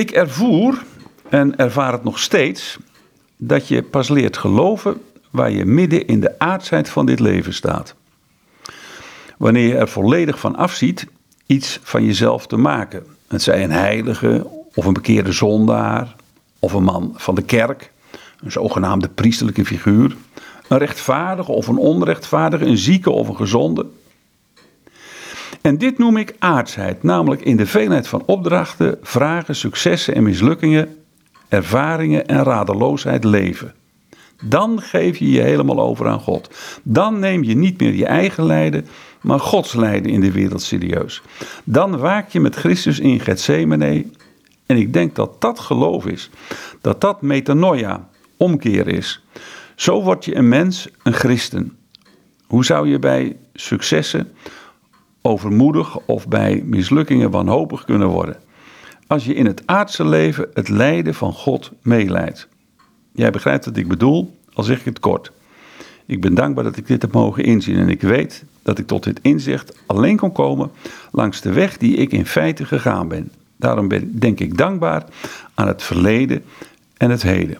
Ik ervoer en ervaar het nog steeds dat je pas leert geloven waar je midden in de aardsheid van dit leven staat. Wanneer je er volledig van afziet iets van jezelf te maken. Het zij een heilige of een bekeerde zondaar of een man van de kerk, een zogenaamde priesterlijke figuur, een rechtvaardige of een onrechtvaardige, een zieke of een gezonde. En dit noem ik aardsheid, namelijk in de veelheid van opdrachten, vragen, successen en mislukkingen, ervaringen en radeloosheid leven. Dan geef je je helemaal over aan God. Dan neem je niet meer je eigen lijden, maar Gods lijden in de wereld serieus. Dan waak je met Christus in Gethsemane. En ik denk dat dat geloof is. Dat dat metanoia, omkeer is. Zo word je een mens, een christen. Hoe zou je bij successen overmoedig of bij mislukkingen wanhopig kunnen worden? Als je in het aardse leven het lijden van God meeleidt. Jij begrijpt wat ik bedoel, al zeg ik het kort. Ik ben dankbaar dat ik dit heb mogen inzien en ik weet dat ik tot dit inzicht alleen kon komen langs de weg die ik in feite gegaan ben. Daarom ben, denk ik dankbaar aan het verleden en het heden.